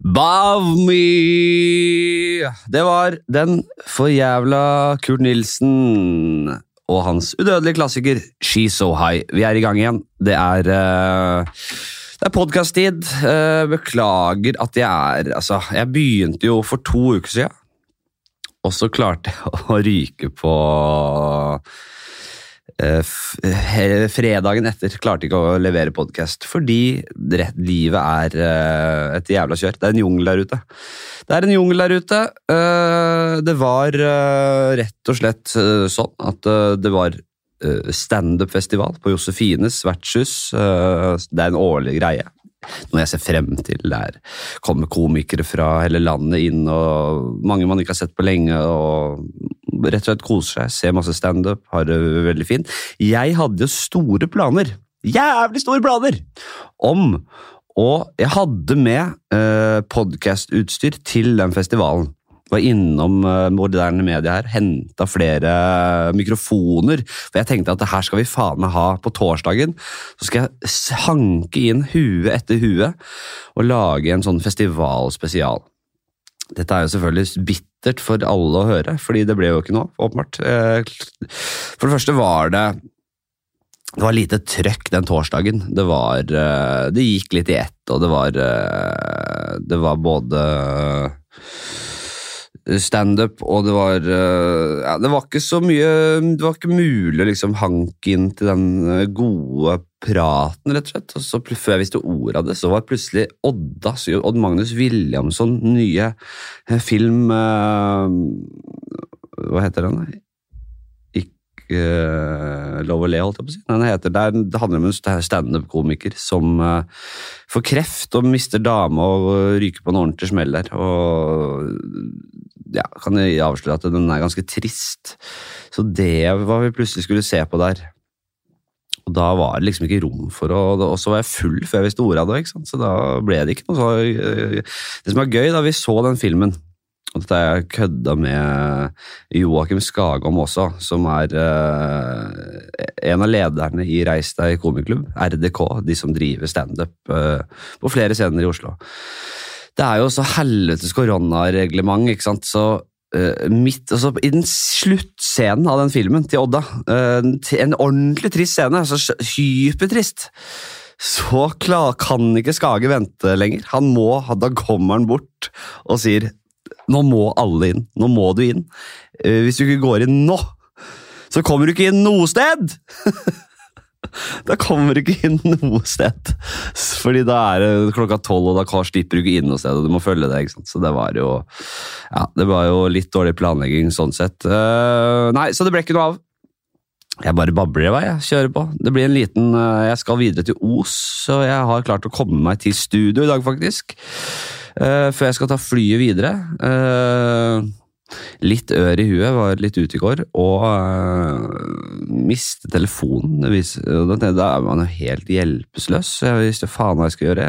Bav me! Det var den forjævla Kurt Nilsen og hans udødelige klassiker She's So High. Vi er i gang igjen. Det er uh, det er podkast-tid. Uh, beklager at jeg er Altså, jeg begynte jo for to uker siden, og så klarte jeg å ryke på fredagen etter klarte ikke å levere podkast fordi livet er uh, et jævla kjør. Det er en jungel der ute. Det er en jungel der ute. Uh, det var rett og slett sånn at det var standup-festival på Josefines vertshus. det er en årlig greie. Noe jeg ser frem til. Der kommer komikere fra hele landet inn, og mange man ikke har sett på lenge. og Rett og slett koser seg, ser masse standup, har det veldig fint. Jeg hadde jo store planer, jævlig store planer, om Og jeg hadde med eh, podkastutstyr til den festivalen var innom eh, moderne medier her, henta flere mikrofoner. For jeg tenkte at det her skal vi faen meg ha på torsdagen. Så skal jeg hanke inn hue etter hue og lage en sånn festivalspesial. Dette er jo selvfølgelig bittert for alle å høre, fordi det ble jo ikke noe, åpenbart. Eh, for det første var det det var lite trøkk den torsdagen. Det var eh, Det gikk litt i ett, og det var Det var både standup, og det var eh, ja, Det var ikke så mye Det var ikke mulig å liksom hanke inn til den eh, gode praten, rett og slett. Og så Før jeg visste ordet av det, så var plutselig Odda, Odd Magnus Williamson, nye eh, film Hva heter den? uh, Lov å le, holdt jeg på å si. Den heter, det, er, handler om en standup-komiker som får kreft og mister dame og ryker på en ordentlig smell der. Og ja, kan jeg avsløre at den er ganske trist. Så det var vi plutselig skulle se på der. Og da var det liksom ikke rom for å Og så var jeg full før jeg visste ordet av det, så da ble det ikke noe så eh, Det som er gøy, da vi så den filmen og dette har jeg kødda med Joakim Skagom også, som er uh, en av lederne i Reis deg komikklubb, RDK, de som driver standup uh, på flere scener i Oslo. Det er jo så helvetes koronareglement, ikke sant, så midt, altså, I den sluttscenen av den filmen til Odda, en ordentlig trist scene, altså hypertrist så klar, kan ikke Skage vente lenger. Han må, Da kommer han bort og sier nå må alle inn. Nå må du inn. Eh, hvis du ikke går inn nå, så kommer du ikke inn noe sted! da kommer du ikke inn noe sted. Fordi da er det klokka tolv, og da slipper du ikke inn noe sted. og du må følge det? Så det var jo ja, det var jo litt dårlig planlegging sånn sett. Uh, nei, så det ble ikke noe av. Jeg bare babler i vei. Jeg kjører på. Det blir en liten uh, Jeg skal videre til Os, så jeg har klart å komme meg til studio i dag, faktisk. Uh, før jeg skal ta flyet videre. Uh, litt ør i huet, var litt ute i går, og uh, miste telefonen. Da er man jo helt hjelpeløs. Jeg visste faen hva jeg skal gjøre.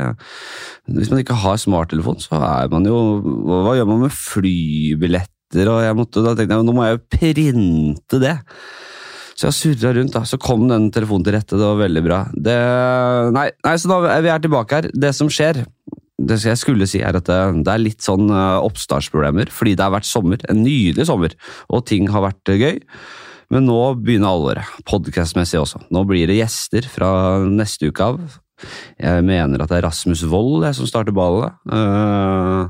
Hvis man ikke har smarttelefon, så er man jo Hva gjør man med flybilletter? Og jeg måtte, da tenkte jeg nå må jeg jo printe det. Så jeg surra rundt, da. Så kom den telefonen til rette. Det var veldig bra. Det, nei, nei, så er vi er tilbake her. Det som skjer det jeg skulle si, er at det, er litt sånn uh, oppstartsproblemer. Fordi det har vært sommer, en nydelig sommer, og ting har vært uh, gøy. Men nå begynner alvoret, podkastmessig også. Nå blir det gjester fra neste uke av. Jeg mener at det er Rasmus Wold som starter ballet. Uh,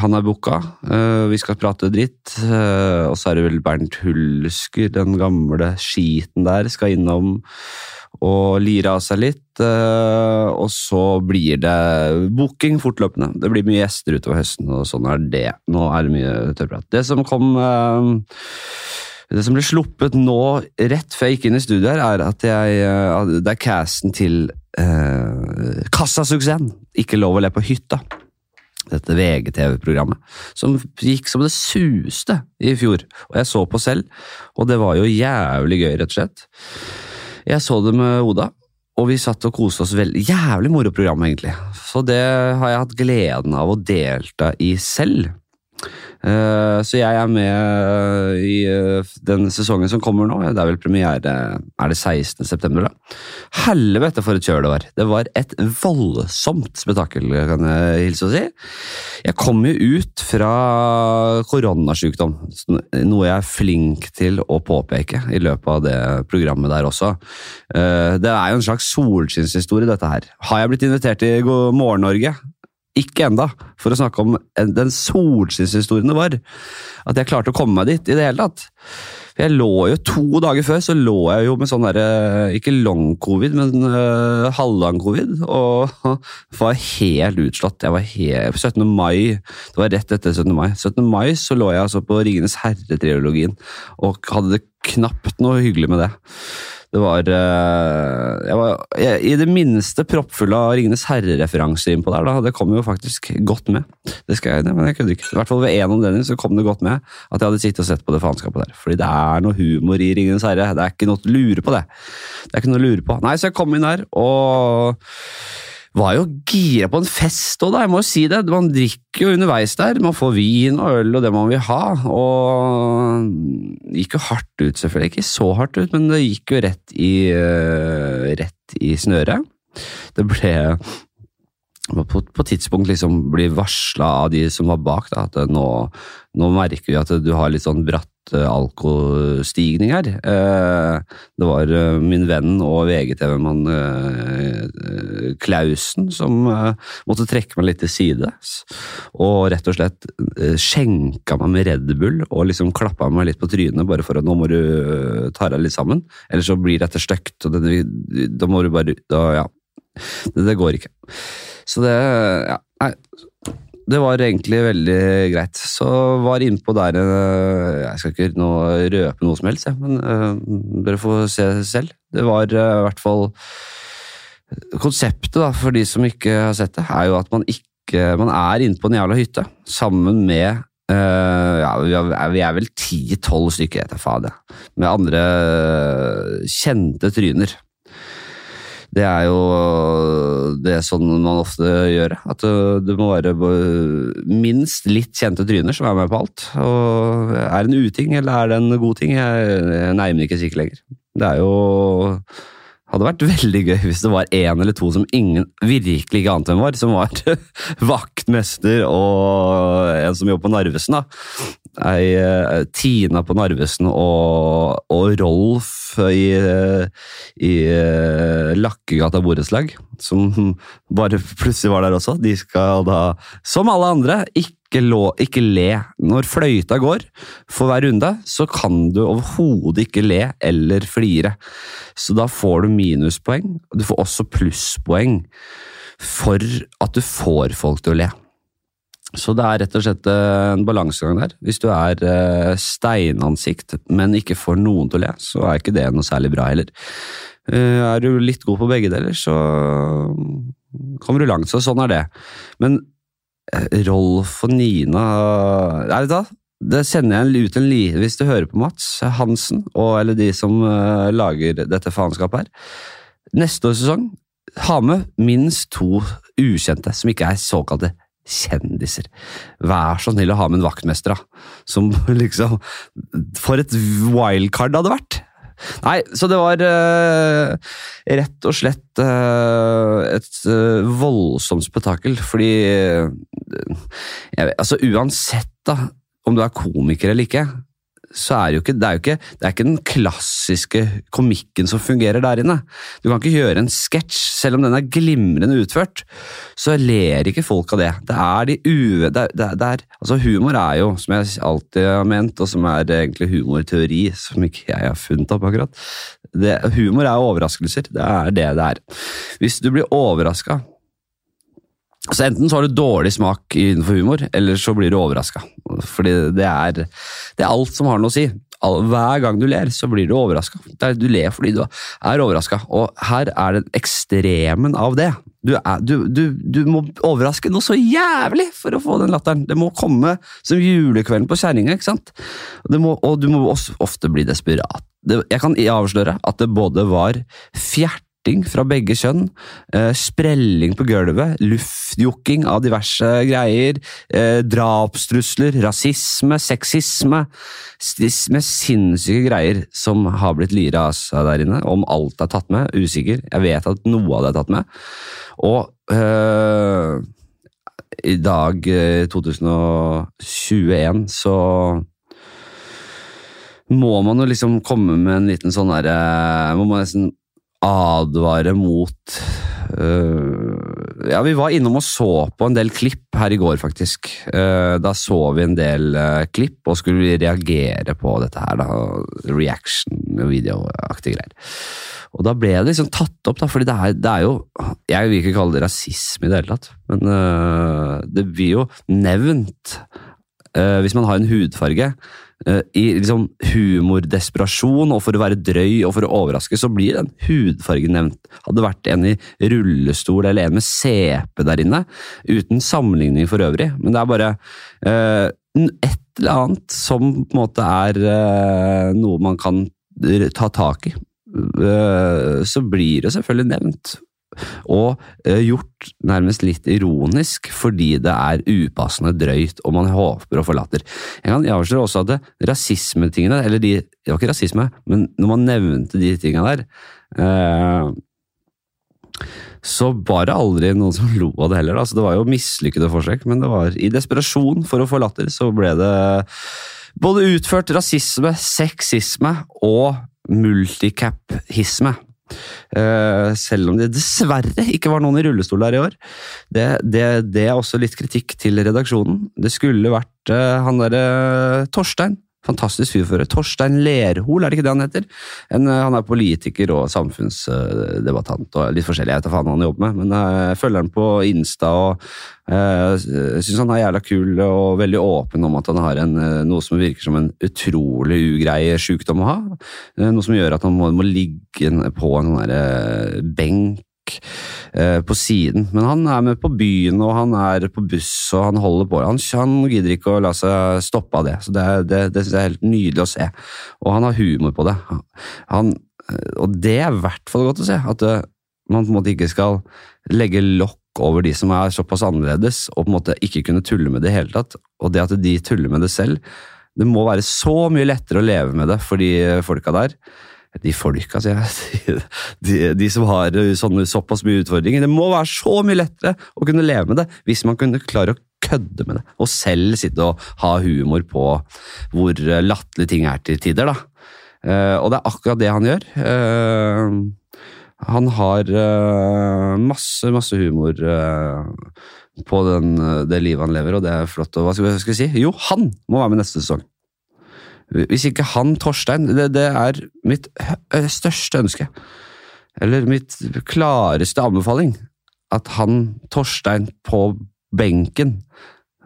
han er booka. Uh, vi skal prate dritt. Uh, og så er det vel Bernt Hulsker, den gamle skiten der, skal innom og lire av seg litt. Uh, og så blir det booking fortløpende. Det blir mye gjester utover høsten, og sånn er det. Nå er det mye tørrprat. Det som kom uh, det som ble sluppet nå, rett før jeg gikk inn i studio, her, er at jeg, uh, det er casten til Kassasuksessen! Ikke lov å le på hytta. Dette VGTV-programmet. Som gikk som det suste i fjor. Og jeg så på selv, og det var jo jævlig gøy, rett og slett. Jeg så det med Oda, og vi satt og koste oss veldig. Jævlig moro program, egentlig. Så det har jeg hatt gleden av å delta i selv. Eh, Så jeg er med i eh, den sesongen som kommer nå. Det er vel premiere Er det 16. september, da? Helvete, for et kjør det var! Det var et voldsomt spetakkel, kan jeg hilse å si. Jeg kom jo ut fra koronasjukdom, noe jeg er flink til å påpeke i løpet av det programmet der også. Eh, Det er jo en slags solskinnshistorie, dette her. Har jeg blitt invitert til God morgen Norge? Ikke enda, for å snakke om den solskinnshistorien det var. At jeg klarte å komme meg dit i det hele tatt. For Jeg lå jo To dager før så lå jeg jo med sånn derre Ikke long covid, men uh, halvlang covid. Og var helt utslått. Jeg var helt, 17. mai, Det var rett etter 17. mai. 17. mai så lå jeg altså på Ringenes herre-triologien og hadde det knapt noe hyggelig med det. Det var, eh, jeg var jeg, I det minste proppfull av Ringenes herre-referanser innpå der. da, Det kom jo faktisk godt med. Det skal jeg, men jeg kunne ikke. I hvert fall ved en anledning så kom det godt med at jeg hadde sittet og sett på det faenskapet der. Fordi det er noe humor i Ringenes herre. Det er ikke noe å lure på, det. Det er ikke noe å lure på. Nei, så jeg kom inn der og var jo gira på en fest òg, da. Jeg må jo si det. Man drikker jo underveis der. Man får vin og øl og det man vil ha. Og det gikk jo hardt ut, selvfølgelig. Ikke så hardt ut, men det gikk jo rett i, eh, rett i snøret. Det ble på, på tidspunkt liksom blir varsla av de som var bak, da, at nå, nå merker vi at du har litt sånn bratt alkostigning her. Eh, det var eh, min venn og VGTV-mann eh, Klausen som eh, måtte trekke meg litt til side. Og rett og slett eh, skjenka meg med Red Bull og liksom klappa meg litt på trynet bare for at nå må du eh, ta deg litt sammen. Ellers så blir dette stygt. og Da må du bare da, Ja. Det, det går ikke. Så det ja, nei, det var egentlig veldig greit. Så var innpå der eh, Jeg skal ikke noe, røpe noe som helst, jeg, men uh, dere får se selv. Det var eh, i hvert fall Konseptet, da, for de som ikke har sett det, er jo at man ikke Man er inne på en jævla hytte sammen med Uh, ja, vi er, vi er vel ti-tolv stykker, jeg tar faen. Med andre kjente tryner. Det er jo det er sånn man ofte gjør. At uh, det må være minst litt kjente tryner som er med på alt. Og Er det en uting, eller er det en god ting? Jeg, jeg nærmer ikke sikkert lenger. Det er jo hadde vært veldig gøy hvis det var én eller to som ingen virkelig ikke ante hvem var, som var vaktmester og en som jobber på Narvesen. da. Ei, eh, Tina på Narvesen og, og Rolf i, eh, i eh, Lakkegata borettslag, som bare plutselig var der også. De skal da, som alle andre, ikke, lå, ikke le. Når fløyta går for hver runde, så kan du overhodet ikke le eller flire. Så da får du minuspoeng, og du får også plusspoeng for at du får folk til å le. Så det er rett og slett eh, en balansegang der. Hvis du er eh, steinansikt, men ikke får noen til å le, så er ikke det noe særlig bra heller. Eh, Er du litt god på begge deler, så kommer du langt. Så sånn er det. Men Rolf og Nina Er det da? Det sender jeg ut en li... Hvis du hører på Mats Hansen, og, eller de som uh, lager dette faenskapet her. Neste års sesong, ha med minst to ukjente som ikke er såkalte kjendiser. Vær så snill å ha med en vaktmester, da. Som liksom For et wildcard det hadde vært! Nei, så det var uh, rett og slett uh, et uh, voldsomt spetakkel, fordi jeg, Altså, uansett, da, om du er komiker eller ikke, så er det jo ikke, det er jo ikke, det er ikke den klassiske komikken som fungerer der inne. Du kan ikke gjøre en sketsj, selv om den er glimrende utført, så ler ikke folk av det. Det er de uve... Det, er- det, er- altså humor er jo, som jeg alltid har ment, og som er egentlig humorteori, som ikke jeg har funnet opp akkurat, det, humor er overraskelser. Det er det det er. Hvis du blir overraska så Enten så har du dårlig smak innenfor humor, eller så blir du overraska. Fordi det er, det er alt som har noe å si. Hver gang du ler, så blir du overraska. Du ler fordi du er overraska, og her er det ekstremen av det. Du, er, du, du, du må overraske noe så jævlig for å få den latteren. Det må komme som julekvelden på kjerringa, ikke sant? Må, og du må også ofte bli desperat. Det, jeg kan avsløre at det både var fjert flørting fra begge kjønn, eh, sprelling på gulvet, luftjokking av diverse greier, eh, drapstrusler, rasisme, sexisme Med sinnssyke greier som har blitt lira av seg der inne. Om alt er tatt med, usikker. Jeg vet at noe av det er tatt med. Og øh, i dag, 2021, så må man jo liksom komme med en liten sånn derre Må man nesten advare mot uh, Ja, vi var innom og så på en del klipp her i går, faktisk. Uh, da så vi en del uh, klipp og skulle reagere på dette her. da, Reaction-videoaktige greier. Og da ble det liksom tatt opp, da, fordi det er, det er jo Jeg vil ikke kalle det rasisme i det hele tatt, men det blir jo nevnt hvis man har en hudfarge i liksom humordesperasjon og for å være drøy og for å overraske, så blir den hudfargen nevnt. Hadde det vært en i rullestol eller en med CP der inne, uten sammenligning for øvrig, men det er bare uh, et eller annet som på en måte er uh, noe man kan ta tak i. Uh, så blir det selvfølgelig nevnt og uh, gjort nærmest litt ironisk fordi det er upassende drøyt og man håper å få latter. Jeg kan avsløre også at rasismetingene, eller de, det var ikke rasisme, men når man nevnte de tingene der uh, så var det aldri noen som lo av det heller. Altså, det var jo mislykkede forsøk, men det var i desperasjon for å få latter, så ble det både utført rasisme, sexisme og multicap-hisme. Uh, selv om det dessverre ikke var noen i rullestol der i år. Det, det, det er også litt kritikk til redaksjonen. Det skulle vært uh, han derre uh, Torstein Fantastisk fyrfører. Torstein Lerhol, er det ikke det han heter? En, eh, han er politiker og samfunnsdebattant og litt forskjellig. Jeg vet ikke hva han jobber med, men eh, jeg følger han på Insta og uh, syns han er jævla kul og veldig åpen om at han har en, noe som virker som en utrolig ugrei sjukdom å ha. Noe som gjør at han må, må ligge på en sånn benk Eh, på siden. Men han er med på byen, og han er på buss, og han holder på. Han, han gidder ikke å la seg stoppe av det. så Det, det, det synes jeg er helt nydelig å se. Og han har humor på det. Han, eh, og det er i hvert fall godt å se. At eh, man på en måte ikke skal legge lokk over de som er såpass annerledes, og på en måte ikke kunne tulle med det i hele tatt. Og det at de tuller med det selv. Det må være så mye lettere å leve med det for de folka der de folka, sier jeg. De, de, som har sånne, såpass mye utfordringer. Det må være så mye lettere å kunne leve med det hvis man kunne klare å kødde med det. Og selv sitte og ha humor på hvor latterlige ting er til tider. da. Uh, og det er akkurat det han gjør. Han har masse, masse humor på den, det livet han lever, og det er flott. Og hva skal jeg si? Jo, han må være med neste sesong! Hvis ikke han, Torstein det, det, er mitt største ønske. Eller mitt klareste anbefaling. At han, Torstein, på benken,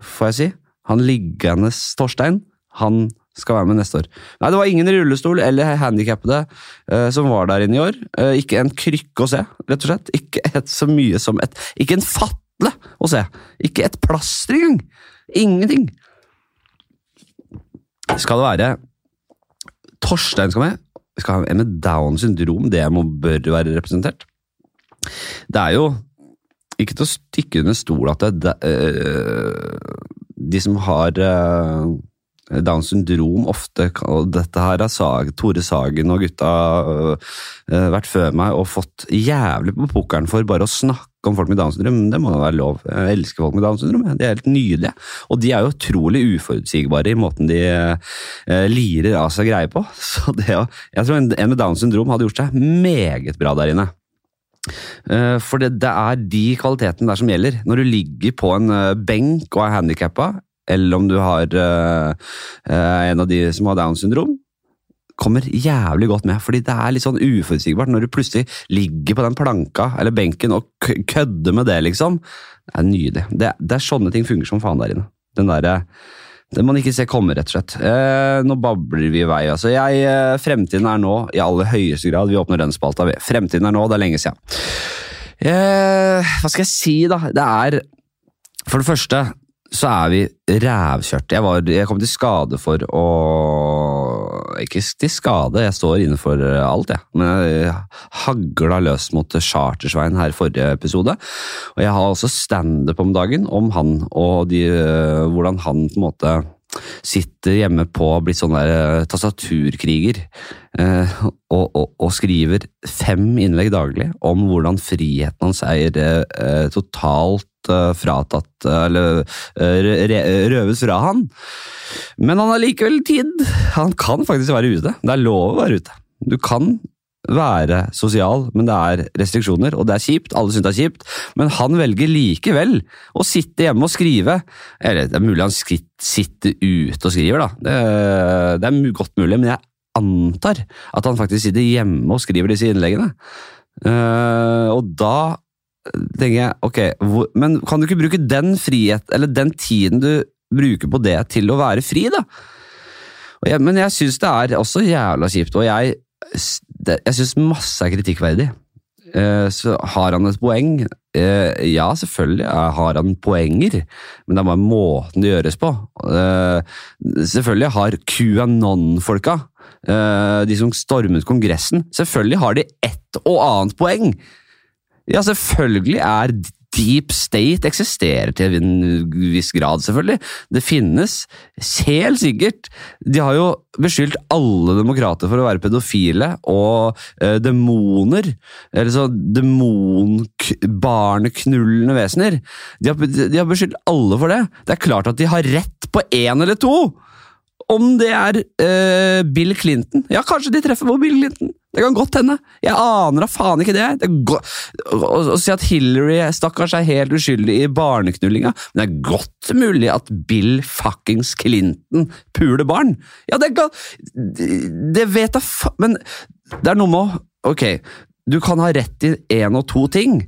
får jeg si Han liggende Torstein, han skal være med neste år. Nei, det var ingen rullestol eller handikappede uh, som var der inne i år. Uh, ikke en krykke å se, rett og slett. Ikke et så mye som et Ikke en fatle å se. Ikke et plaster engang. Ingenting skal det være Torstein skal med. Skal ha en med down syndrom. Det må, bør være representert. Det er jo ikke til å stikke under stol at det, øh, de som har øh, Downs syndrom ofte og Dette her har Sag, Tore Sagen og gutta øh, vært før meg og fått jævlig på pukkelen for bare å snakke om folk med Downs syndrom. Det må da være lov. Jeg elsker folk med Downs syndrom. De er helt nydelige. Og de er jo utrolig uforutsigbare i måten de uh, lirer av seg greier på. Så det, jeg tror en, med Downs syndrom hadde gjort seg meget bra der inne. Uh, for det, det, er de kvalitetene der som gjelder. Når du ligger på en uh, benk og er handikappa, eller om du har en av de som har Downs syndrom, kommer jævlig godt med. Fordi det er litt sånn uforutsigbart når du plutselig ligger på den planka eller benken og kødder med det, liksom. Det er nydelig. Det, det er sånne ting fungerer som faen der inne. Den derre den man ikke ser komme, rett og slett. Eh, nå babler vi i vei. altså. Jeg, eh, fremtiden er nå, i aller høyeste grad. Vi åpner den spalta. Fremtiden er nå, det er lenge siden. Eh, hva skal jeg si, da? Det er For det første så er vi rævkjørte. Jeg, jeg kom til skade for å ikke til skade, jeg står innenfor alt, jeg. Men jeg hagla løs mot Chartersveien her i forrige episode. Og jeg har også standup om dagen om han, og de, hvordan han på en måte sitter hjemme på blitt sånn der uh, tastaturkriger eh, og, og, og, skriver fem innlegg daglig om hvordan friheten hans er eh, totalt fratatt Eller røves fra han. Men han har likevel tid. Han kan faktisk være ute. Det er lov å være ute. Du kan være sosial, men det er restriksjoner, og det er kjipt. Alle syns det er kjipt, men han velger likevel å sitte hjemme og skrive. Eller det er mulig han sitter ute og skriver, da. Det, er godt mulig, men jeg antar at han faktisk sitter hjemme og skriver disse innleggene. Uh, og da tenker jeg, ok, men kan du ikke bruke den frihet, eller den tiden du bruker på det, til å være fri, da? Men jeg syns det er også jævla kjipt, og jeg det, jeg syns masse er kritikkverdig. Uh, så har han et poeng? Uh, ja, selvfølgelig har han poenger, men det er bare måten det gjøres på. Uh, selvfølgelig har QAnon-folka, de som stormet Kongressen, selvfølgelig har de ett og annet poeng. Ja, selvfølgelig er Deep State eksisterer til en viss grad, selvfølgelig. Det finnes, helt sikkert. De har jo beskyldt alle demokrater for å være pedofile og eh, demoner. Eller så demon-barneknullende vesener. De har, de har beskyldt alle for det. Det er klart at de har rett på én eller to! Om det er uh, Bill Clinton Ja, kanskje de treffer på Bill Clinton. Det kan godt hende. Jeg aner da faen ikke det. det å, si at Hillary stakkars er helt uskyldig i barneknullinga, men det er godt mulig at Bill fuckings Clinton puler barn. Ja, det kan Det vet jeg fa... Men det er noe med å Ok, du kan ha rett i én og to ting,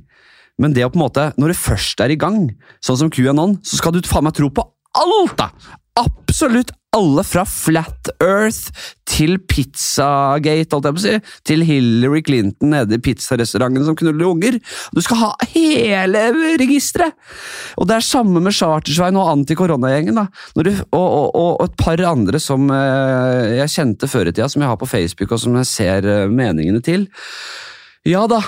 men det å på en måte Når det først er i gang, sånn som QAnon, så skal du faen meg tro på alt, da! absolutt alle fra Flat Earth til Pizzagate, holdt jeg på å si, til Hillary Clinton nede i pizzarestauranten som knuller unger. Du skal ha hele registeret! Og det er samme med Chartersveien og anti-koronagjengen. Og, og, og, et par andre som eh, jeg kjente før i tida, som jeg har på Facebook, og som jeg ser eh, meningene til. Ja da,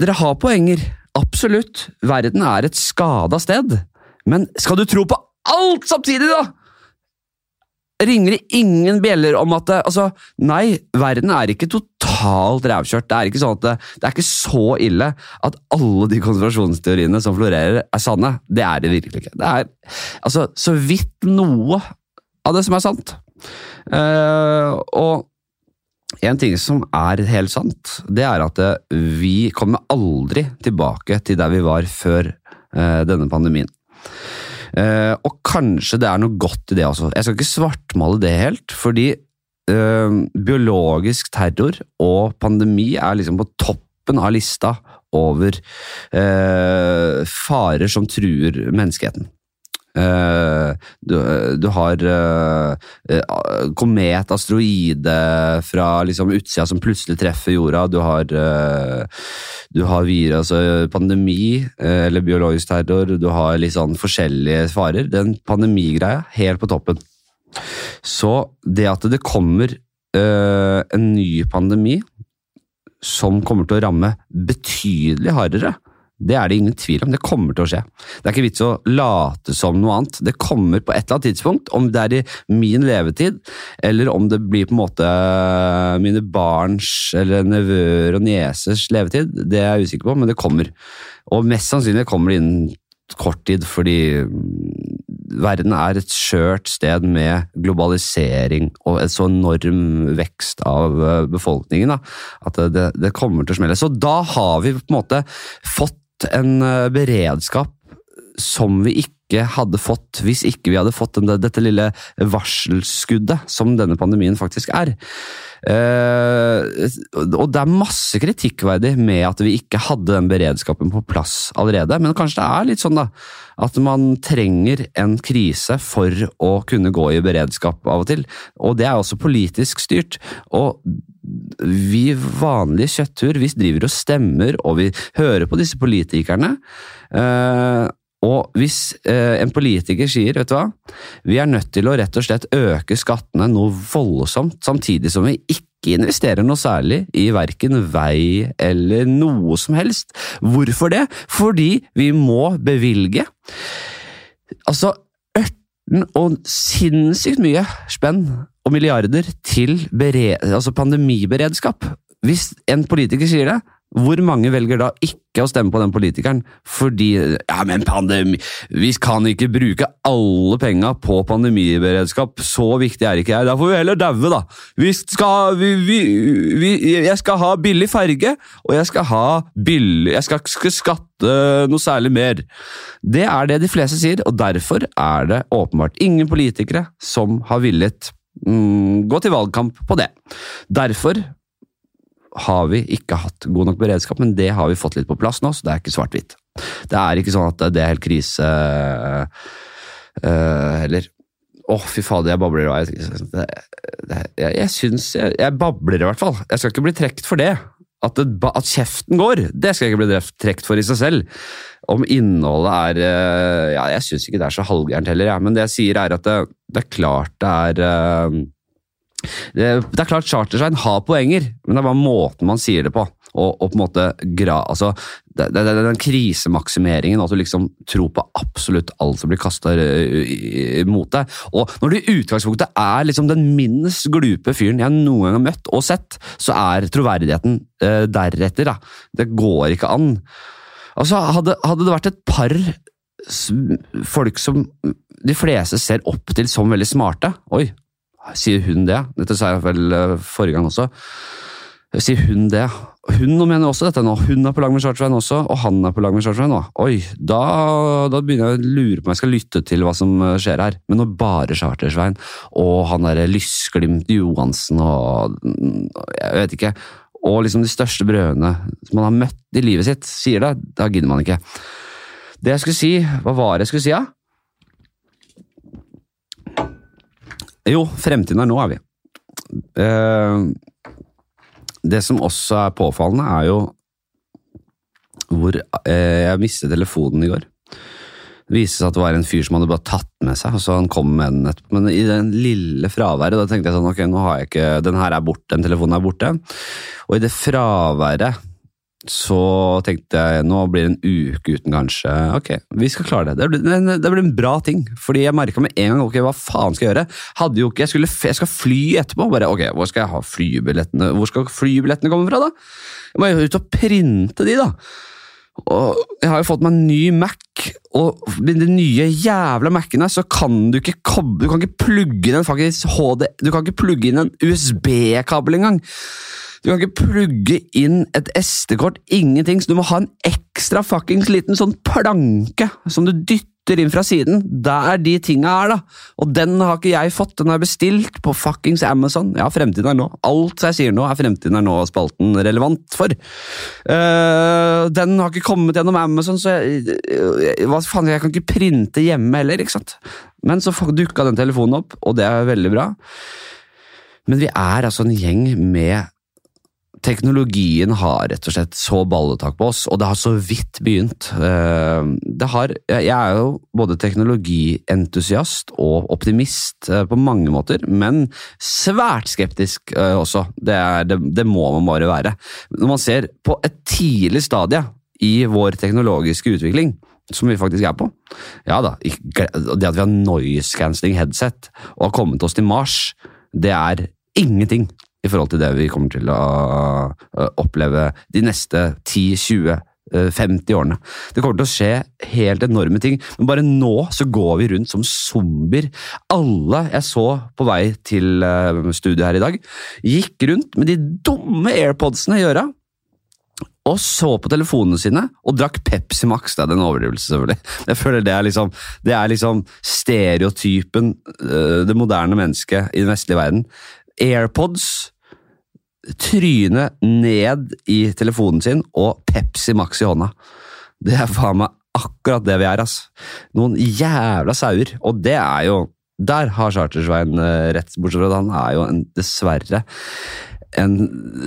dere har poenger. Absolutt. Verden er et skada sted. Men skal du tro på alt samtidig, da?! Ringer det ingen bjeller om at det, altså, Nei, verden er ikke totalt rævkjørt. Det er ikke sånn at det, det, er ikke så ille at alle de konspirasjonsteoriene som florerer, er sanne. Det er det virkelig ikke. Det er altså, så vidt noe av det som er sant. Uh, og en ting som er helt sant, det er at vi kommer aldri tilbake til der vi var før uh, denne pandemien. Uh, og kanskje det er noe godt i det også. Jeg skal ikke svartmale det helt, fordi uh, biologisk terror og pandemi er liksom på toppen av lista over uh, farer som truer menneskeheten. Uh, du, du, har uh, komet, asteroide fra liksom, utsida som plutselig treffer jorda. Du har, du har virus, altså, pandemi eller biologisk terror. Du har litt sånn forskjellige farer. Den pandemigreia, helt på toppen. Så det at det kommer en ny pandemi som kommer til å ramme betydelig hardere det er det ingen tvil om. Det kommer til å skje. Det er ikke vits å late som noe annet. Det kommer på et eller annet tidspunkt, om det er i min levetid, eller om det blir på en måte mine barns eller nevøer og niesers levetid, det er jeg usikker på, men det kommer. Og mest sannsynlig kommer det innen kort tid, fordi verden er et skjørt sted med globalisering og en så enorm vekst av befolkningen da, at det, det, kommer til å smelle. Så da har vi på en måte fått en eh, beredskap som vi ikke hadde fått hvis ikke vi hadde fått dette lille varselskuddet som denne pandemien faktisk er. Uh, og det er masse kritikkverdig med at vi ikke hadde den beredskapen på plass allerede, men kanskje det er litt sånn da, at man trenger en krise for å kunne gå i beredskap av og til. Og det er også politisk styrt. Og vi vanlige kjøttur, vi driver og stemmer, og vi hører på disse politikerne. Uh, Og hvis eh, en politiker sier vet du hva, vi er nødt til å rett og slett øke skattene noe voldsomt, samtidig som vi ikke investerer noe særlig i verken vei eller noe som helst. Hvorfor det? Fordi vi må bevilge altså ørten og sinnssykt mye spenn og milliarder til altså pandemiberedskap. Hvis en politiker sier det, hvor mange velger da ikke å stemme på den politikeren fordi ja, men pandemi, vi kan ikke bruke alle penga på pandemiberedskap, så viktig er ikke jeg, da får vi heller daue, da. Vi skal, vi, vi, vi, jeg skal ha billig ferge, og jeg skal ha billig Jeg skal ikke skatte noe særlig mer. Det er det de fleste sier, og derfor er det åpenbart ingen politikere som har villet mm, gå til valgkamp på det. Derfor har vi ikke hatt god nok beredskap, men det har vi fått litt på plass nå, så det er ikke svart-hvitt. Det er ikke sånn at det er helt krise uh, heller. Å, oh, fy fader, jeg babler. Jeg, jeg, jeg syns jeg, jeg, babler, i hvert fall. Jeg skal ikke bli trukket for det. At, det, at, kjeften går, det skal ikke bli trukket for i seg selv. Om innholdet er uh, Ja, jeg syns ikke det er så halvgærent heller, jeg, men det jeg sier, er at det, det er klart det er uh, det, det, er klart Charterstein har poenger, men det er bare måten man sier det på. Og, og på en måte gra, altså, det, det, det, Den krisemaksimeringen, at du liksom tror på absolutt alt som blir kasta mot deg. Og når du i utgangspunktet er liksom den minst glupe fyren jeg noen gang har møtt og sett, så er troverdigheten eh, deretter. Da. Det går ikke an. Altså, hadde, hadde det vært et par folk som de fleste ser opp til som veldig smarte Oi, Sier hun det? Dette sa jeg vel eh, forrige gang også. Sier hun det? Hun mener også dette nå. Hun er på lag med Charterveien også, og han er på lag med Charterveien nå. Oi, da, da, begynner jeg å lure på om jeg skal lytte til hva som eh, skjer her. Men når bare Chartersveien og han derre Lysglimt Johansen og Jeg vet ikke. Og liksom de største brødrene som man har møtt i livet sitt, sier det, da gidder man ikke. Det jeg skulle si, hva var det jeg skulle si, da? Jo, fremtiden er nå, er vi. Eh, det som også er påfallende, er jo hvor eh, Jeg mistet telefonen i går. Det viste seg at det var en fyr som hadde bare tatt med seg, og så han kom med den etterpå. Men i den lille fraværet, da tenkte jeg sånn, ok, nå har jeg ikke, den her er borte, den telefonen er borte. Og i det fraværet så tenkte jeg nå blir det en uke uten kanskje Ok, vi skal klare det. Det blir, det blir en bra ting. Fordi jeg merka med en gang ok, hva faen skal jeg gjøre. Hadde jo ikke, Jeg, skulle, jeg skal fly etterpå. bare ok, Hvor skal jeg ha flybillettene Hvor skal flybillettene komme fra, da? Jeg må jo ut og printe de, da. Og jeg har jo fått meg en ny Mac, og med de nye jævla Mac-ene så kan du ikke koble Du kan ikke plugge inn en faktisk HD Du kan ikke plugge inn en USB-kabel engang. Du kan ikke plugge inn et SD-kort, ingenting, så du må ha en ekstra fuckings liten sånn planke som du dytter inn fra siden. Der de tinga er, da. Og den har ikke jeg fått, den har jeg bestilt på fuckings Amazon. Ja, fremtiden er nå. Alt jeg sier nå, er fremtiden er nå-spalten relevant for. Uh, den har ikke kommet gjennom Amazon, så jeg, hva faen, jeg kan ikke printe hjemme heller, ikke sant. Men så dukka den telefonen opp, og det er veldig bra. Men vi er altså en gjeng med Teknologien har rett og slett så balletak på oss, og det har så vidt begynt. Eh, har, jeg er jo både teknologientusiast og optimist eh, på mange måter, men svært skeptisk eh, også. Det, er, det, det må man bare være. Når man ser på et tidlig stadie i vår teknologiske utvikling, som vi faktisk er på. Ja da, Det at vi har noise cancelling headset og har kommet oss til Mars, det er ingenting i forhold til det vi kommer til å oppleve de neste 10-20 50 årene. Det kommer til å skje helt enorme ting, men bare nå så går vi rundt som zombier. Alle jeg så på vei til eh, studiet her i dag, gikk rundt med de dumme airpodsene i øra. Og så på telefonene sine og drakk Pepsi Max. Det er en overdrivelse, selvfølgelig. Jeg føler Det er liksom, det er liksom stereotypen, eh, det moderne mennesket i den vestlige verden. AirPods, tryne ned i telefonen sin og Pepsi Max i hånda. Det er faen meg akkurat det vi er, ass. Noen jævla sauer. Og det er jo Der har Chartersveien uh, rett, bortsett fra at han er jo en, dessverre en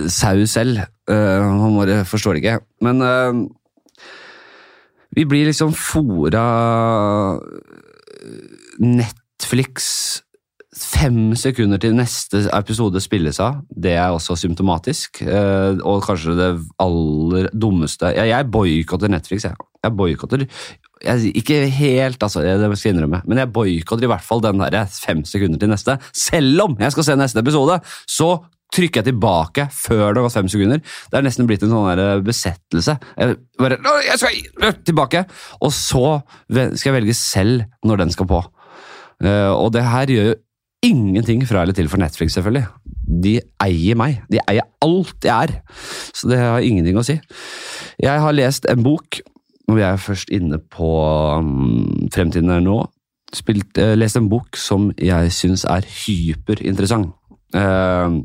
sau selv. Uh, han bare forstår det ikke. Men uh, Vi blir liksom fora Netflix fem sekunder til neste episode spilles av, det er også symptomatisk. Eh, og kanskje det aller dummeste ja, Jeg boikotter Netflix, jeg. Jeg boikotter Ikke helt, altså, det skal jeg innrømme, men jeg boikotter i hvert fall den der fem sekunder til neste. Selv om jeg skal se neste episode, så trykker jeg tilbake før det har gått fem sekunder. Det er nesten blitt en sånn der besettelse. Jeg, bare, jeg skal tilbake! Og så skal jeg velge selv når den skal på. Uh, og det her gjør jo ingenting fra eller til for Netflix, selvfølgelig. De eier meg. De eier alt jeg er. Så det har ingenting å si. Jeg har lest en bok, og vi er først inne på um, fremtiden her nå. Spilt, uh, lest en bok som jeg syns er hyperinteressant. Uh,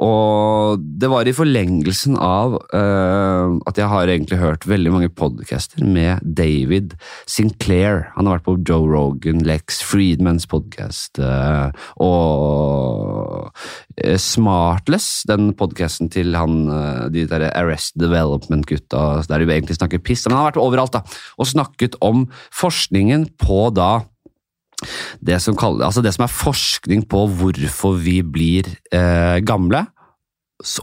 og det var i forlengelsen av uh, at jeg har egentlig hørt veldig mange podcaster med David Sinclair. Han har vært på Joe Rogan, Lex Friedmans podkast uh, og uh, Smartless, den podkasten til han, de der Arrest Development-gutta der de egentlig snakker piss. Men han har vært overalt da, og snakket om forskningen på da det som, kaller, altså det som, er forskning på hvorfor vi blir eh, gamle,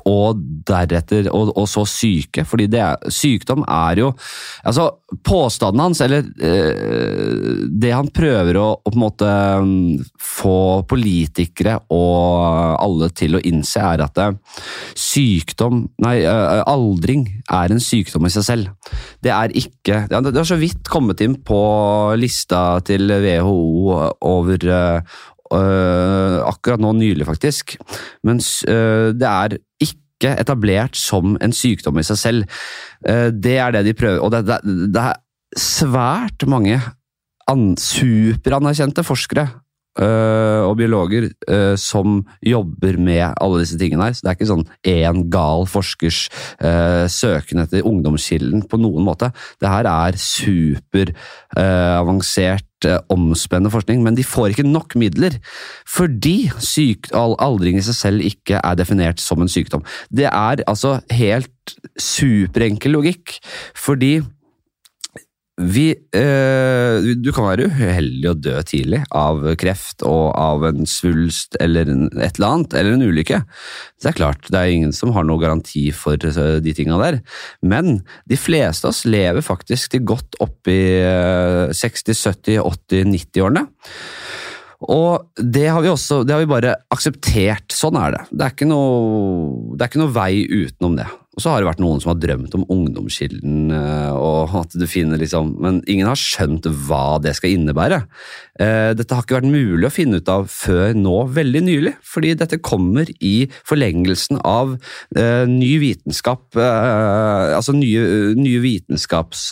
og deretter og, og, så syke. fordi er, sykdom er jo altså Påstanden hans, eller eh, det han prøver å, å, på en måte mm, få politikere og alle til å innse, er at eh, sykdom Nei, eh, aldring er en sykdom i seg selv. Det er ikke Det har så vidt kommet inn på lista til WHO over akkurat nå nylig, faktisk. Mens uh, det er ikke etablert som en sykdom i seg selv. Uh, det er det de prøver, og det, det, det er svært mange superanerkjente forskere og biologer som jobber med alle disse tingene her. Så det er ikke sånn én gal forskers søken etter ungdomskilden på noen måte. Det her er superavansert, omspennende forskning, men de får ikke nok midler fordi syk, aldring i seg selv ikke er definert som en sykdom. Det er altså helt superenkel logikk, fordi vi, eh, du kan være uheldig og dø tidlig av kreft og av en svulst eller et eller annet, eller en ulykke. Det er klart, det er ingen som har noen garanti for eh, de tinga der. Men de fleste av oss lever faktisk til godt opp i 60-, 70-, 80-, 90-årene. Og det har vi også, det har vi bare akseptert. Sånn er det. Det er ikke noe, det er ikke noe vei utenom det. Og så har det vært noen som har drømt om ungdomskilden, eh, og at du finner liksom Men ingen har skjønt hva det skal innebære. Eh, dette har ikke vært mulig å finne ut av før nå, veldig nylig, fordi dette kommer i forlengelsen av eh, ny vitenskap Altså nye, nye vitenskaps...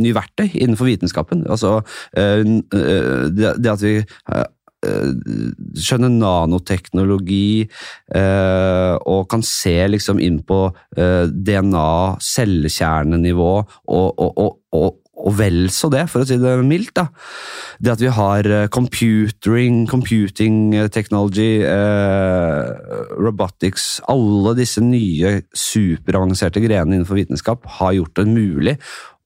Nye verktøy innenfor vitenskapen. Altså det at vi skjønner nanoteknologi eh, og kan se liksom inn på eh, DNA, cellekjernenivå og, og, og, og og vel så det, for å si det mildt. da. Det at vi har computering, computing technology, eh, robotics Alle disse nye superavanserte grenene innenfor vitenskap har gjort det mulig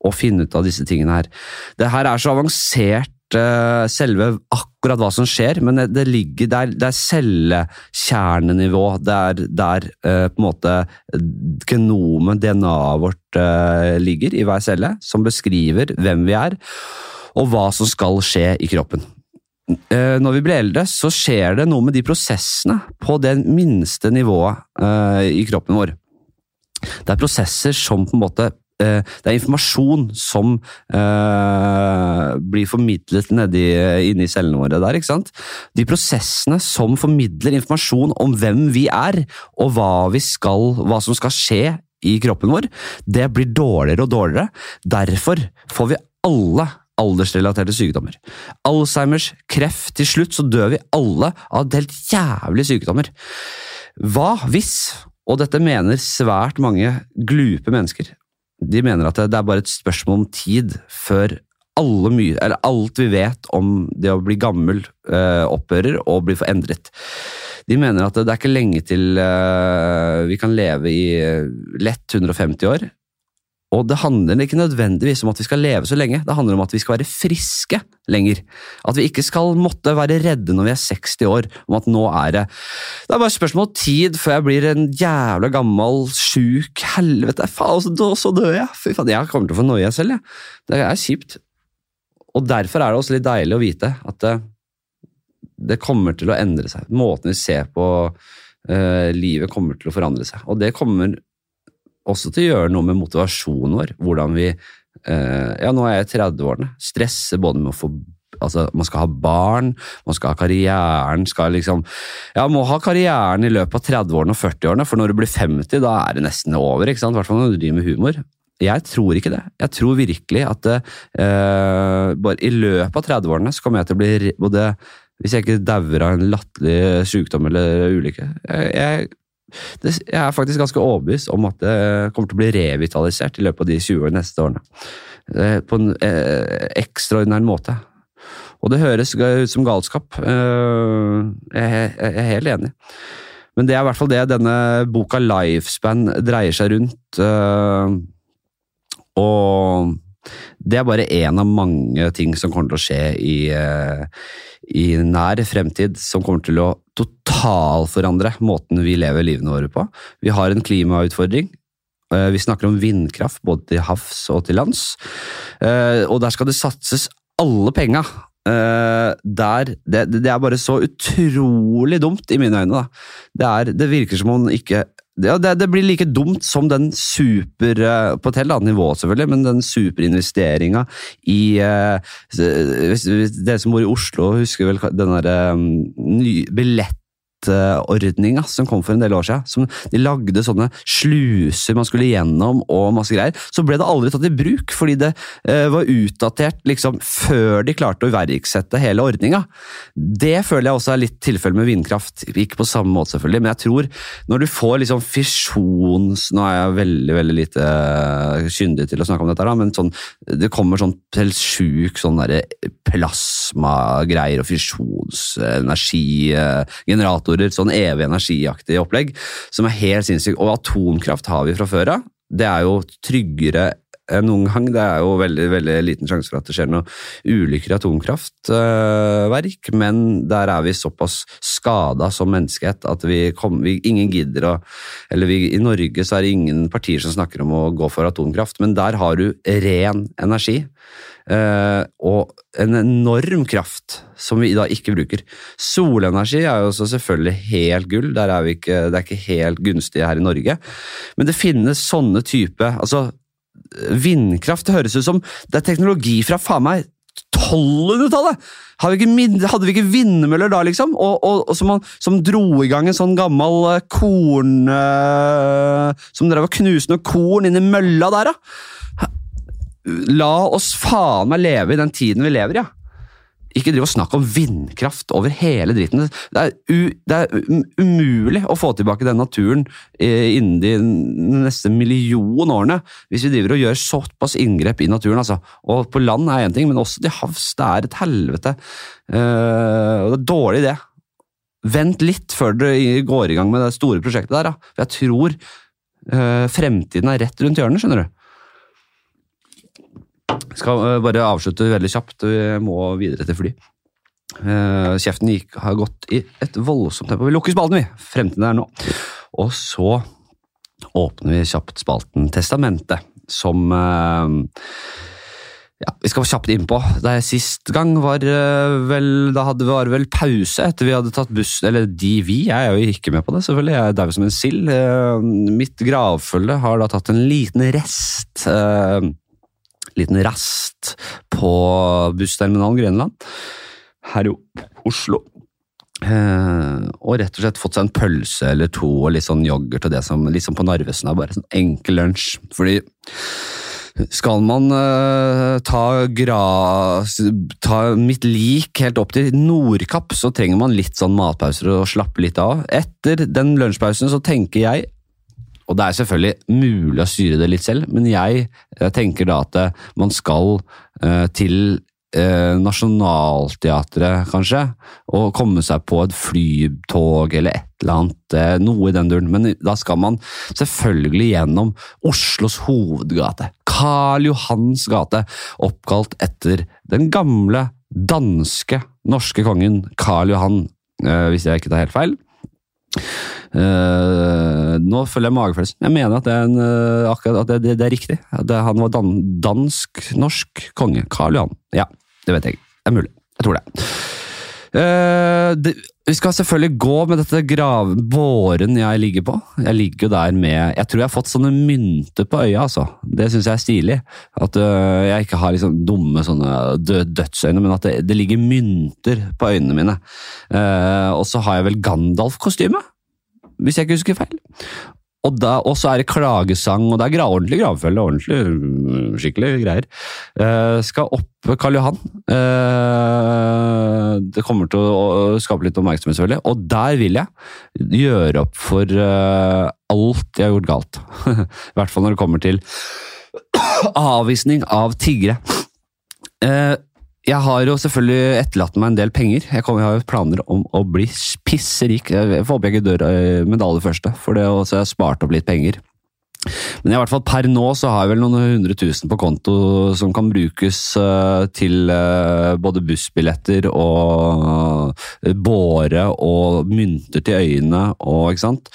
å finne ut av disse tingene her. Det her er så avansert uh, selve akkurat hva som skjer, men det, ligger der, det er cellekjernenivå. Det er der uh, på en måte genomet, DNA-et vårt, uh, ligger i hver celle, som beskriver hvem vi er, og hva som skal skje i kroppen. Når vi blir eldre, så skjer det noe med de prosessene på det minste nivået i kroppen vår. Det er prosesser som på en måte Eh, det er informasjon som eh, blir formidlet nedi, inni cellene våre der. ikke sant? De prosessene som formidler informasjon om hvem vi er, og hva, vi skal, hva som skal skje i kroppen vår, det blir dårligere og dårligere. Derfor får vi alle aldersrelaterte sykdommer. Alzheimers, kreft Til slutt så dør vi alle av helt jævlige sykdommer. Hva hvis, og dette mener svært mange glupe mennesker, de mener at det er bare et spørsmål om tid før mye, alt vi vet om det å bli gammel, eh, opphører og blir forendret. De mener at det er ikke lenge til eh, vi kan leve i lett 150 år, Og det handler ikke nødvendigvis om at vi skal leve så lenge, det handler om at vi skal være friske lenger. At vi ikke skal måtte være redde når vi er 60 år, om at nå er det Det er bare et spørsmål om tid før jeg blir en jævla gammel, sjuk helvete. Faen, så, dør jeg! Fy faen, jeg kommer til å få noia selv, jeg. Det er kjipt. Og derfor er det også litt deilig å vite at det kommer til å endre seg. Måten vi ser på uh, livet kommer til å forandre seg. Og det kommer også til å gjøre noe med motivasjonen vår. Hvordan vi uh, Ja, nå er jeg i 30-årene. Stresser både med å få Altså, man skal ha barn, man skal ha karrieren skal liksom, Ja, må ha karrieren i løpet av 30-årene og 40-årene, for når du blir 50, da er det nesten over. ikke sant? I hvert fall når du driver med humor. Jeg tror ikke det. Jeg tror virkelig at uh, bare i løpet av 30-årene så kommer jeg til å bli både Hvis jeg ikke dauer av en latterlig sykdom eller ulykke jeg, jeg, det, jeg, er faktisk ganske overbevist om at det kommer til å bli revitalisert i løpet av de 20 neste årene. Uh, på en eh, ekstraordinær måte. Og det høres ut som galskap. Jeg er helt enig. Men det er i hvert fall det denne boka Lifespan dreier seg rundt. Og det er bare én av mange ting som kommer til å skje i, uh, i nær fremtid, som kommer til å totalforandre måten vi lever livene våre på. Vi har en klimautfordring. Uh, vi snakker om vindkraft både til havs og til lands. Uh, og der skal det satses alle penga. Der, det, det, er bare så utrolig dumt i mine øyne. Det, er, det virker som om man ikke ja, det, det, blir like dumt som den super uh, På et helt annet nivå, selvfølgelig, men den superinvesteringa i eh, Dere som bor i Oslo, husker vel den derre um, billett ordninga som kom for en del år siden. Som de lagde sånne sluser man skulle gjennom og masse greier. Så ble det aldri tatt i bruk, fordi det uh, var utdatert liksom før de klarte å iverksette hele ordninga. Det føler jeg også er litt tilfellet med vindkraft. Ikke på samme måte, selvfølgelig, men jeg tror når du får liksom fisjons... Nå er jeg veldig veldig lite uh, kyndig til å snakke om dette, da, men sånn, det kommer sånn helt sjuk sånn plasmagreier og fisjonsenergigenerator reaktorer, sånn evig energiaktig opplegg, som er helt sinnssykt. Og atomkraft har vi fra før av. Det er jo tryggere enn noen gang. Det er jo veldig veldig liten sjanse for at det skjer noe ulykker i atomkraftverk, men der er vi såpass skada som menneskehet at vi, kom, vi ingen gidder å Eller vi, i Norge så er det ingen partier som snakker om å gå for atomkraft, men der har du ren energi. Uh, og en enorm kraft som vi da ikke bruker. Solenergi er jo også selvfølgelig helt gull, er ikke, det er ikke helt gunstig her i Norge. Men det finnes sånne type altså Vindkraft høres ut som det er teknologi fra faen meg 1200-tallet! Hadde, vi ikke vindmøller da, liksom? Og, og, og som, som, dro i gang en sånn gammel uh, korn... Uh, som drev og knuste noe korn inn i mølla der, da? La oss faen meg leve i den tiden vi lever i, ja. Ikke driv og snakk om vindkraft over hele dritten. Det er, u, det er umulig å få tilbake den naturen eh, innen de neste million årene, hvis vi driver og gjør såpass inngrep i naturen. Altså. Og på land er én ting, men også til havs. Det er et helvete. Uh, og det er dårlig idé. Vent litt før dere går i gang med det store prosjektet der. Da. For jeg tror uh, fremtiden er rett rundt hjørnet, skjønner du. Skal uh, bare avslutte veldig kjapt. Vi må videre til fly. Uh, kjeften gikk, har gått i et voldsomt tempo. Vi lukker spalten, vi! Fremtiden er nå. Og så åpner vi kjapt spalten Testamentet, som uh, ja, Vi skal kjapt innpå. Det Sist gang var vel Da hadde vi vel pause etter vi hadde tatt buss Eller de, vi. Jeg er jo ikke med på det, selvfølgelig. Jeg er dau som en sild. Mitt gravfølge har da tatt en liten rest liten rast på bussterminalen Grønland her i Oslo. Eh, og rett og slett fått seg en pølse eller to og litt sånn yoghurt og det som liksom på Narvesen er bare sånn enkel lunsj. Fordi skal man uh, ta, gra, ta mitt lik helt opp til Nordkapp, så trenger man litt sånn matpauser og slappe litt av. Etter den lunsjpausen så tenker jeg og det er selvfølgelig mulig å styre det litt selv, men jeg, jeg tenker da at eh, man skal uh, til eh, Nationaltheatret, kanskje, og komme seg på et flytog eller et eller annet, eh, noe i den duren. Men da skal man selvfølgelig gjennom Oslos hovedgate, Karl Johans gate, oppkalt etter den gamle danske norske kongen Karl Johan, eh, hvis jeg ikke tar helt feil. Uh, nå følger jeg magefølelsen. Jeg mener at det er, en, uh, akkurat, at det, det, det er riktig. Det, han var dan, dansk-norsk konge. Karl Johan. Ja, det vet jeg. Det er mulig. Jeg tror det. Uh, det vi skal selvfølgelig gå med dette gravbåren jeg ligger på. Jeg ligger jo der med Jeg tror jeg har fått sånne mynter på øya, altså. Det syns jeg er stilig. At uh, jeg ikke har liksom dumme sånne dødsøyne, men at det, det ligger mynter på øynene mine. Uh, og så har jeg vel Gandalf-kostyme, hvis jeg ikke husker feil. Og, da, så er det klagesang, og det er ordentlig gravfølge. Ordentlig, mm, skikkelig greier. Uh, skal opp Karl Johan. Uh, det kommer til å skape litt oppmerksomhet, selvfølgelig. Og der vil jeg gjøre opp for uh, alt jeg har gjort galt. I hvert fall når det kommer til avvisning av tiggere. Jeg har jo selvfølgelig etterlatt meg en del penger. Jeg, kommer, jeg har jo planer om å bli pisserik. Jeg får håpe jeg ikke dør med det først, første, for det også har jeg spart opp litt penger. Men i hvert fall per nå så har jeg vel noen hundre tusen på konto som kan brukes uh, til uh, både bussbilletter og båre og mynter til øyene og ikke sant.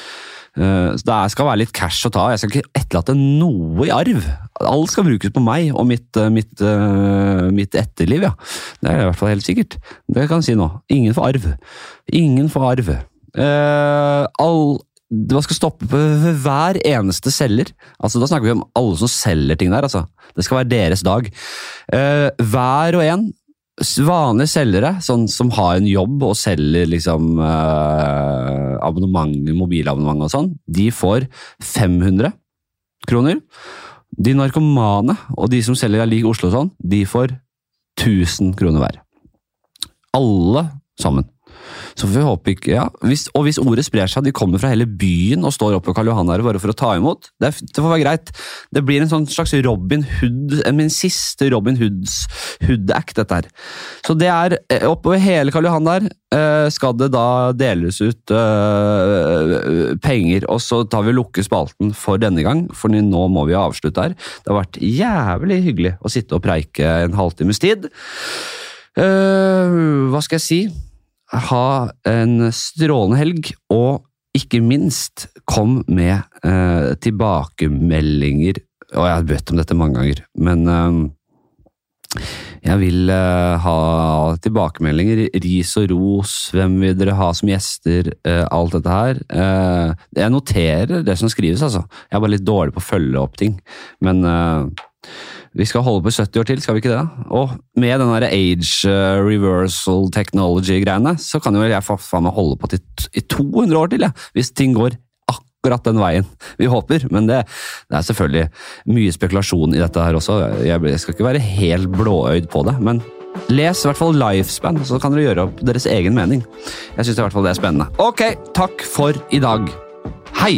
Så det skal være litt cash å ta. Jeg skal ikke etterlate noe i arv. Alt skal brukes på meg og mitt, mitt, mitt etterliv, ja. Det er i hvert fall helt sikkert. Det kan jeg si nå. Ingen får arv. Ingen får arv. all man skal stoppe ved hver eneste selger. Altså, da snakker vi om alle som selger ting der. Altså. Det skal være deres dag. Hver og en vanlige selgere sånn, som har en jobb og selger liksom, eh, abonnement, mobilabonnement og sånn, de får 500 kroner. De narkomane og de som selger lik Oslo og sånn, de får 1000 kroner hver. Alle sammen. Så får vi håpe ikke ja. Hvis, og hvis ordet sprer seg, de kommer fra hele byen og står oppe på Karl Johan her bare for å ta imot, det, det, får være greit. Det blir en sånn slags Robin Hood, min siste Robin Hoods Hood-act, dette her. Så det er eh, oppover hele Karl Johan der eh, skal det da deles ut uh, penger, og så tar vi og spalten for denne gang, for nå må vi avslutte her. Det har vært jævlig hyggelig å sitte og preike en halvtimes tid. Uh, hva skal jeg si? Ha en strålende helg, og ikke minst, kom med eh, tilbakemeldinger. Og jeg har bedt om dette mange ganger, men eh, jeg vil eh, ha tilbakemeldinger. Ris og ros, hvem vil dere ha som gjester? Eh, alt dette her. Eh, jeg noterer det som skrives, altså. Jeg er bare litt dårlig på å følge opp ting. Men eh, vi skal holde på i 70 år til, skal vi ikke det? Og med den der age uh, reversal technology-greiene, så kan jo jeg faen meg holde på til, i 200 år til, ja, hvis ting går akkurat den veien vi håper. Men det, det, er selvfølgelig mye spekulasjon i dette her også. Jeg, jeg skal ikke være helt blåøyd på det, men les i hvert fall Lifespan, så kan dere gjøre opp deres egen mening. Jeg syns i hvert fall det er spennende. Ok, takk for i dag. Hei!